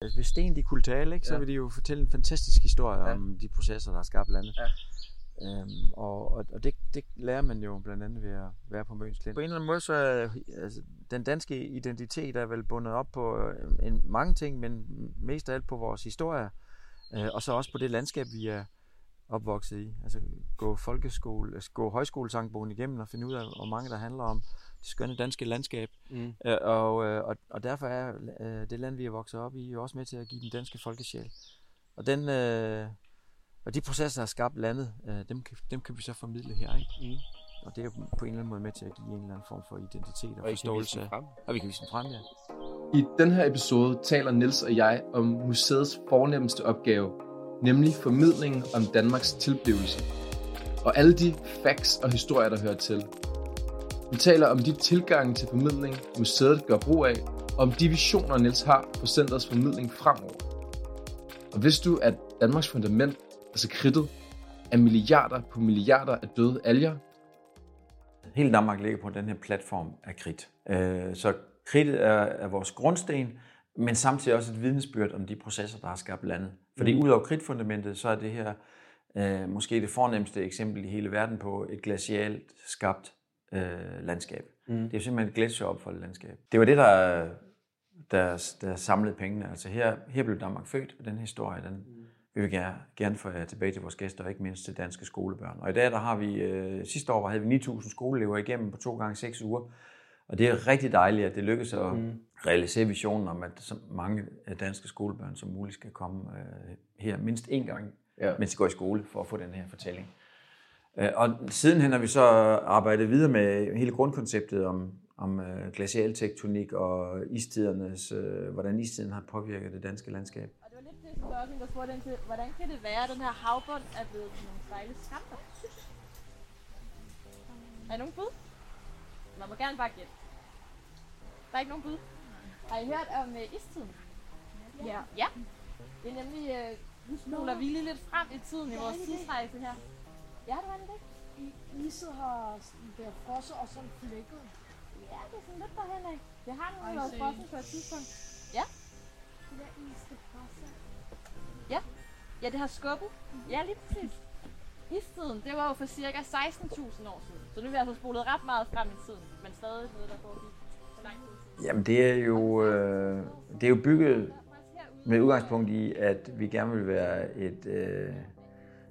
Hvis sten de kunne tale, ikke, så Ja. vil de jo fortælle en fantastisk historie ja. om de processer, der har skabt landet. Ja. Øhm, og og, og det, det lærer man jo blandt andet ved at være på Møns Klint. På en eller anden måde, så er altså, den danske identitet er vel bundet op på øh, en, mange ting, men mest af alt på vores historie, øh, og så også på det landskab, vi er opvokset i. Altså gå folkeskole, altså, gå højskolesangbogen igennem og finde ud af, hvor mange der handler om det skønne danske landskab. Mm. Øh, og, øh, og, og derfor er øh, det land, vi er vokset op i, jo også med til at give den danske folkesjæl. Og, den, øh, og de processer, der har skabt landet, øh, dem, kan, dem kan vi så formidle her. Ikke? Mm. Og det er på en eller anden måde med til at give en eller anden form for identitet og, Og kan forståelse. Og vi kan vise den frem, ja. I den her episode taler Nils og jeg om museets fornemmeste opgave, nemlig formidlingen om Danmarks tilblivelse. Og alle de facts og historier, der hører til. Vi taler om de tilgange til formidling, museet gør brug af, og om de visioner, Niels har for centrets formidling fremover. Og vidste du, at Danmarks fundament, altså kridtet, er milliarder på milliarder af døde alger, Hele Danmark ligger på den her platform af kridt. Øh, så kridtet er, er vores grundsten, men samtidig også et vidnesbyrd om de processer, der har skabt landet. Fordi mm. ud over kridtfundamentet, så er det her øh, måske det fornemmeste eksempel i hele verden på et glacialt skabt øh, landskab. Mm. Det er jo simpelthen et gletsjeropfoldet landskab. Det var det, der, der, der samlede pengene. Altså her, her blev Danmark født, og den historie, den vil vi gerne, gerne få jer tilbage til vores gæster, og ikke mindst til danske skolebørn. Og i dag der har vi, øh, sidste år havde vi 9.000 skoleelever igennem på to gange seks uger. Og det er rigtig dejligt, at det lykkes at mm. realisere visionen om, at så mange øh, danske skolebørn som muligt skal komme øh, her mindst én gang, Ja. mens de går i skole, for at få den her fortælling. Øh, Og sidenhen har vi så arbejdet videre med hele grundkonceptet om, om øh, glacialtektonik og istidernes, øh, hvordan istiden har påvirket det danske landskab. Og det var lidt det, som der spurgte ind til, hvordan kan det være, at den her havbund er blevet til nogle stejle skamper? Er nogen bud? Man må gerne bare gætte. Der er ikke nogen bud. Har I hørt om øh, istiden? Ja. Ja. Det er nemlig, øh, nu spoler vi lige lidt frem i tiden i vores tidsrejse her. Ja, det var det ikke? Iset har sådan der frosset og sådan flækket. Ja, det er sådan lidt derhen af. Det har nu Ej, været se. frossen på et tidspunkt. Ja. Det der is, det presser. Ja, det har skubbet. Ja, lige præcis. Istiden, det var jo for cirka 16.000 år siden. Så nu er vi altså spolet ret meget frem i tiden, men stadig noget, der foregik så lang tid siden. Jamen det er jo, øh, det er jo bygget med udgangspunkt i, at vi gerne vil være et øh,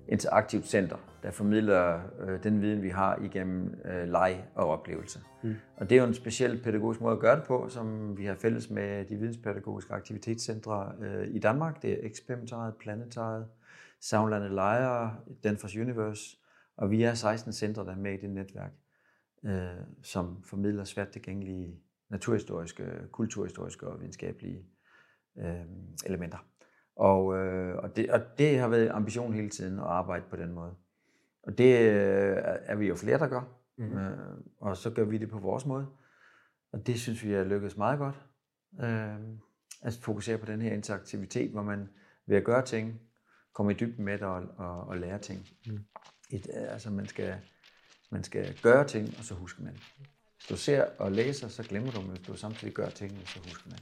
interaktivt center, der formidler øh, den viden, vi har igennem øh, leg og oplevelse. Mm. Og det er jo en speciel pædagogisk måde at gøre det på, som vi har fælles med de videnspædagogiske aktivitetscentre øh, i Danmark. Det er Experimentariet, Planetariet, Soundlandet Lejre, Danfoss Universe, og vi er 16 centre, der er med i det netværk, øh, som formidler svært tilgængelige naturhistoriske, kulturhistoriske og videnskabelige øh, elementer. Og, øh, og, det, og det har været ambitionen hele tiden at arbejde på den måde. Og det øh, er vi jo flere, der gør. Mm. Øh, og så gør vi det på vores måde. Og det synes vi er lykkedes meget godt. Øh, at fokusere på den her interaktivitet, hvor man ved at gøre ting, kommer i dybden med det og, og, og lære ting. Mm. Et, øh, altså man skal, man skal gøre ting, og så husker man. Hvis du ser og læser, så glemmer du, men hvis du samtidig gør tingene, så husker man.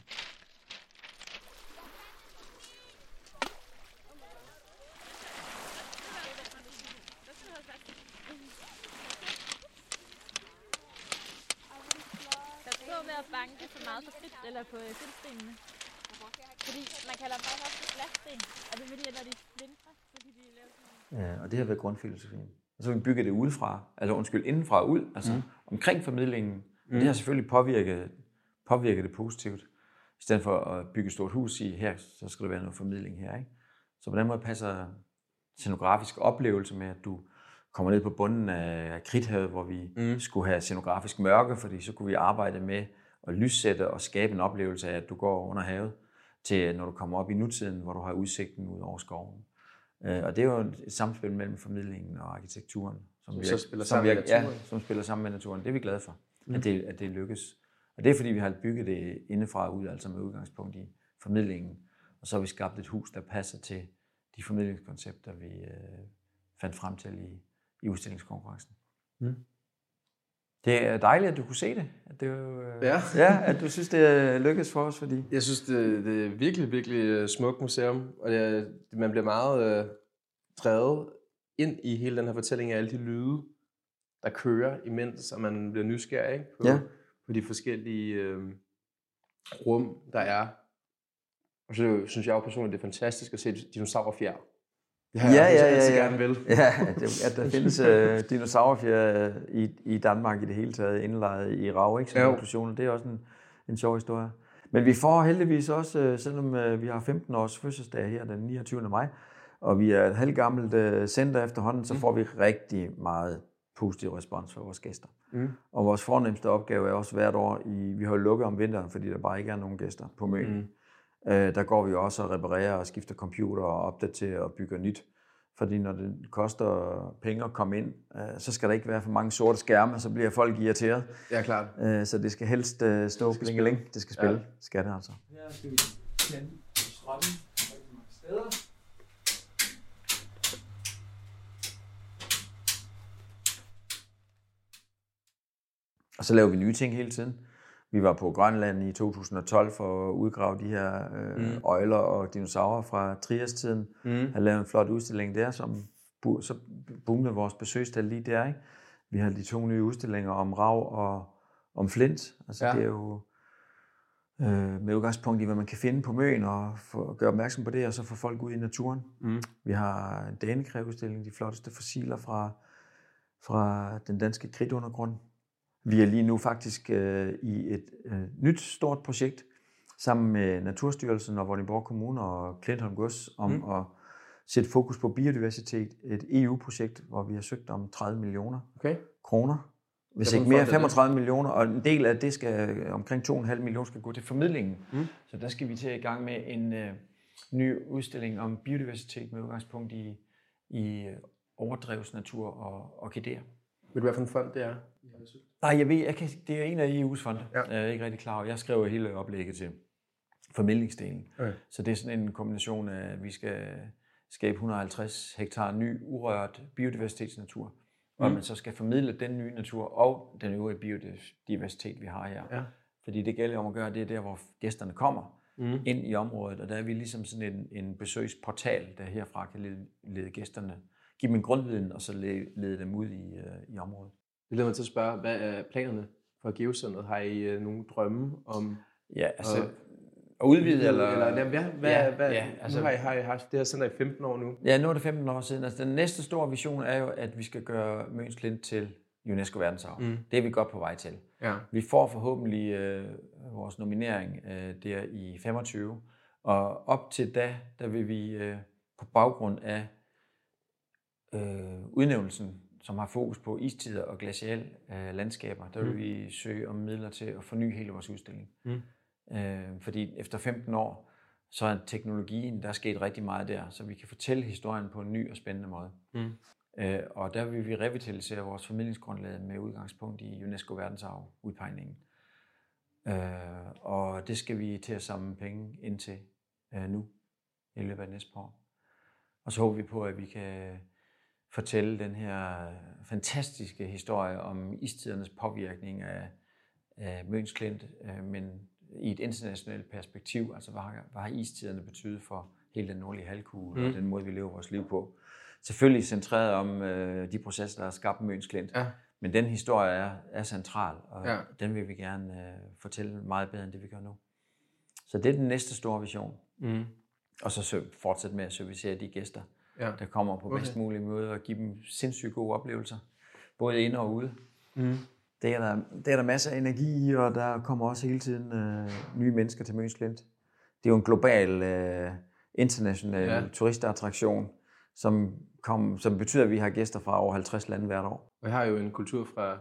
Med at banke for meget på kridt, eller på øh, kridtstenene. Fordi man kalder dem også for glassten. Er det fordi, at når de flintrer, så kan de Ja, og det har været grundfilosofien. Og så har vi bygget det udefra, altså undskyld, indenfra og ud, altså mm. omkring formidlingen. Mm. Det har selvfølgelig påvirket, påvirket det positivt. I stedet for at bygge et stort hus og sige, her så skal der være noget formidling her. Ikke? Så på den måde passer scenografisk oplevelse med, at du kommer ned på bunden af kridthavet, hvor vi mm. skulle have scenografisk mørke, fordi så kunne vi arbejde med at lyssætte og skabe en oplevelse af, at du går under havet, til når du kommer op i nutiden, hvor du har udsigten ud over skoven. Øh, Og det er jo et samspil mellem formidlingen og arkitekturen, som, Som vi så er- spiller som vi med naturen. Ja, som spiller sammen med naturen. Det er vi glade for, mm. at, det, at det lykkes. Og det er fordi, vi har bygget det indefra og ud, altså med udgangspunkt i formidlingen. Og så har vi skabt et hus, der passer til de formidlingskoncepter, vi øh, fandt frem til i, i udstillingskonkurrencen. Det er dejligt, at du kunne se det. At det jo, øh, Ja. ja, at du synes, det er lykkedes for os, fordi... Jeg synes, det, det er virkelig, virkelig øh, smukt museum, og det, man bliver meget øh, drevet ind i hele den her fortælling af alle de lyde, der kører imens, og man bliver nysgerrig ikke? På, Ja. på de forskellige øh, rum, der er. Og så synes jeg jo personligt, det er fantastisk at se dinosaurfjer. Det har Ja, jeg ja, altid ja, ja. gerne vil. Ja, at, det- at der findes øh, dinosaurfjer i, i Danmark i det hele taget, indlejet i RAV, ikke? Som Jo. inklusion. Det er også en, en sjov historie. Men vi får heldigvis også, øh, selvom øh, vi har 15 års fødselsdag her den 29. maj, og vi er et halvgammelt øh, center efterhånden, så får vi rigtig meget positiv respons fra vores gæster. Mm. Og vores fornemmeste opgave er også hvert år, i, vi har lukket om vinteren, fordi der bare ikke er nogen gæster på Møn. Mm. Øh, der går vi også og reparerer og skifter computer og opdaterer og bygger nyt. Fordi når det koster penge at komme ind, øh, så skal der ikke være for mange sorte skærme, så bliver folk irriteret. Ja, klart. Øh, så det skal helst øh, stå blingeling. Det skal spille. Ja. Skal det altså. Her skal vi tænde strømmen rigtig mange steder. Og så laver vi nye ting hele tiden. Vi var på Grønland i 2012 for at udgrave de her øh, Mm. øjler og dinosaurer fra Trias-tiden. Mm. har lavet en flot udstilling der, som så boomede vores besøgstal lige der. Ikke? Vi har de to nye udstillinger om rav og om flint. Altså Ja. det er jo øh, med udgangspunkt i, hvad man kan finde på Møn, og få, gøre opmærksom på det, og så få folk ud i naturen. Mm. Vi har en danekræudstilling, de flotteste fossiler fra, fra den danske kridtundergrund. Vi er lige nu faktisk øh, i et øh, nyt stort projekt sammen med Naturstyrelsen og Vordingborg Kommune og Klintholm Gods om Mm. at sætte fokus på biodiversitet. Et EU-projekt, hvor vi har søgt om 30 millioner Okay. kroner. Hvis ikke mere, fond er det? 35 millioner, og en del af det skal, omkring 2,5 millioner, skal gå til formidlingen. Mm. Så der skal vi til i gang med en øh, ny udstilling om biodiversitet med udgangspunkt i, i overdrevsnatur og orkideer. Ved du, hvad for en fond det er? Nej, jeg ved, jeg kan, det er en af EU's fonde. Ja. Jeg er ikke rigtig klar over. Jeg skrev hele oplægget til formidlingsdelen. Okay. Så det er sådan en kombination af, at vi skal skabe 150 hektar ny urørt biodiversitetsnatur, og at Mm. man så skal formidle den nye natur og den øvrige biodiversitet, vi har her. Ja. Fordi det gælder om at gøre det der, hvor gæsterne kommer Mm. ind i området, og der er vi ligesom sådan en, en besøgsportal, der herfra kan lede, lede gæsterne, give dem en grundviden, og så lede, lede dem ud i, øh, i området. Det leder mig til at spørge, hvad er planerne for Geocenteret? Har I øh, nogle drømme om Ja, altså... Og- Og udvide, eller... eller jamen, hvad, hvad, Ja, hvad, ja, altså, nu har I, har I haft det her center i 15 år nu. Ja, nu er det 15 år siden. Altså, den næste store vision er jo, at vi skal gøre Møns Klint til UNESCO verdensarv. Mm. Det er vi godt på vej til. Ja. Vi får forhåbentlig øh, vores nominering øh, der i 25, og op til da, der vil vi øh, på baggrund af øh, udnævnelsen, som har fokus på istider og glaciale øh, landskaber, der vil Mm. vi søge om midler til at forny hele vores udstilling. Mm. Øh, fordi efter 15 år, så er teknologien, der er sket rigtig meget der, så vi kan fortælle historien på en ny og spændende måde. Mm. Øh, og der vil vi revitalisere vores formidlingsgrundlag med udgangspunkt i UNESCO verdensarv udpegningen. Øh, og det skal vi til at samle penge ind til øh, nu, i løbet af næste par år. Og så håber vi på, at vi kan fortælle den her fantastiske historie om istidernes påvirkning af, af Møns Klint, øh, men i et internationalt perspektiv, altså hvad har, hvad har istiderne betydet for hele den nordlige halvkugle mm. og den måde, vi lever vores liv på. Selvfølgelig centreret om øh, de processer, der har skabt Møns Klint, Ja. men den historie er, er central, og Ja. den vil vi gerne øh, fortælle meget bedre, end det vi gør nu. Så det er den næste store vision. Mm. Og så fortsætte med at servicere de gæster, Ja. der kommer på Okay. bedst mulig måde, og give dem sindssygt gode oplevelser, både inde og ude. Mm. Det er, der, det er der masser af energi i, og der kommer også hele tiden øh, nye mennesker til Møns Klint. Det er jo en global, øh, international Ja. turistattraktion, som, kom, som betyder, at vi har gæster fra over 50 lande hvert år. Og jeg har jo en kultur fra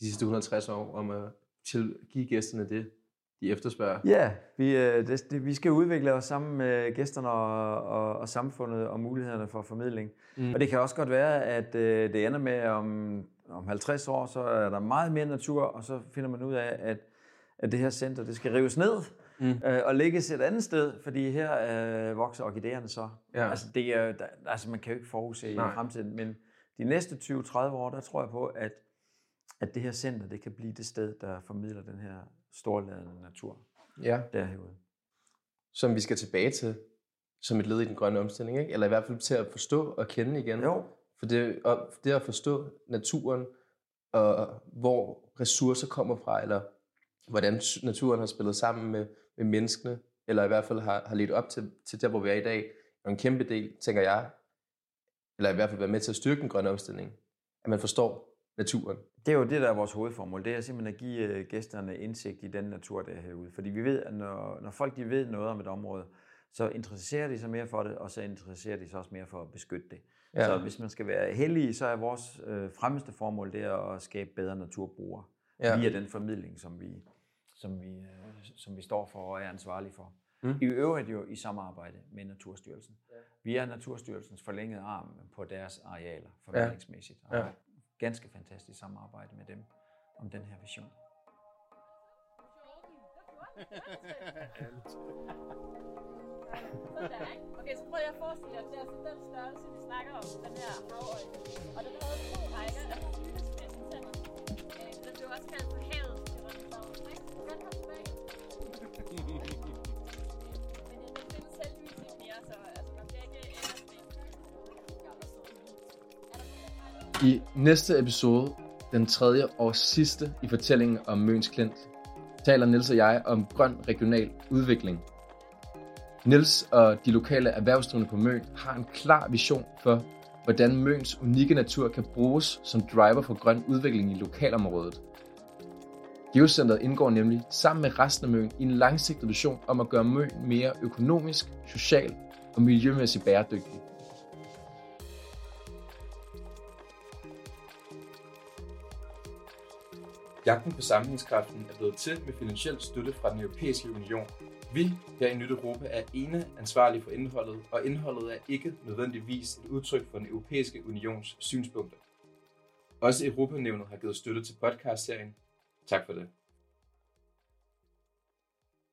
de sidste 160 år om at til, give gæsterne det, de efterspørger. Ja, vi, øh, det, det, vi skal udvikle os sammen med gæsterne og, og, og samfundet og mulighederne for formidling. Mm. Og det kan også godt være, at øh, det ender med, om, om 50 år, så er der meget mere natur, og så finder man ud af, at, at det her center det skal rives ned Mm. øh, og lægges et andet sted, fordi her øh, vokser orkidéerne så. Ja. Altså, det er, der, altså, man kan jo ikke forudse Nej. i fremtiden, men de næste 20-30 år, der tror jeg på, at, at det her center, det kan blive det sted, der formidler den her storladende natur Ja. derherude. Som vi skal tilbage til som et led i den grønne omstilling, ikke? Eller i hvert fald til at forstå og kende igen. Jo, For det, og det at forstå naturen, og hvor ressourcer kommer fra, eller hvordan naturen har spillet sammen med, med menneskene, eller i hvert fald har, har ledt op til, til der, hvor vi er i dag, er en kæmpe del, tænker jeg, eller i hvert fald være med til at styrke den grønne omstilling, at man forstår naturen. det er jo det, der er vores hovedformål. Det er simpelthen at give øh, gæsterne indsigt i den natur, der er herude. Fordi vi ved, at når, når folk de ved noget om et område, så interesserer de sig mere for det, og så interesserer de sig også mere for at beskytte det. Ja. Ja. Så hvis man skal være heldig, så er vores øh, fremmeste formål det er at skabe bedre naturbrugere. Ja. Ja. Via den formidling, som vi, som, vi, øh, som vi står for og er ansvarlige for. Mm. I øvrigt jo i samarbejde med Naturstyrelsen. Ja. Vi er Naturstyrelsens forlængede arm på deres arealer, forvaltningsmæssigt. Og Ja ganske fantastisk samarbejde med dem om den her vision. Sådan ikke? Okay, så prøver jeg at forestille jer, det er den størrelse, vi snakker om, den her havøj. Og den havde to rækker af syrespidsentænder. tænder. den blev også kaldt for havet til Rønneborg, ikke? Den har I næste episode, den tredje og sidste i fortællingen om Møns Klint, taler Nils og jeg om grøn regional udvikling. Nils og de lokale erhvervsdrivende på Møn har en klar vision for, hvordan Møns unikke natur kan bruges som driver for grøn udvikling i lokalområdet. Geocenteret indgår nemlig sammen med resten af Møn i en langsigtet vision om at gøre Møn mere økonomisk, social og miljømæssigt bæredygtig. Jagten på sammenhængskraften er blevet til med finansiel støtte fra den europæiske union. Vi her i Nyt Europa er ene ansvarlige for indholdet, og indholdet er ikke nødvendigvis et udtryk for den europæiske unions synspunkter. Også Europanævnet har givet støtte til podcastserien. Tak for det.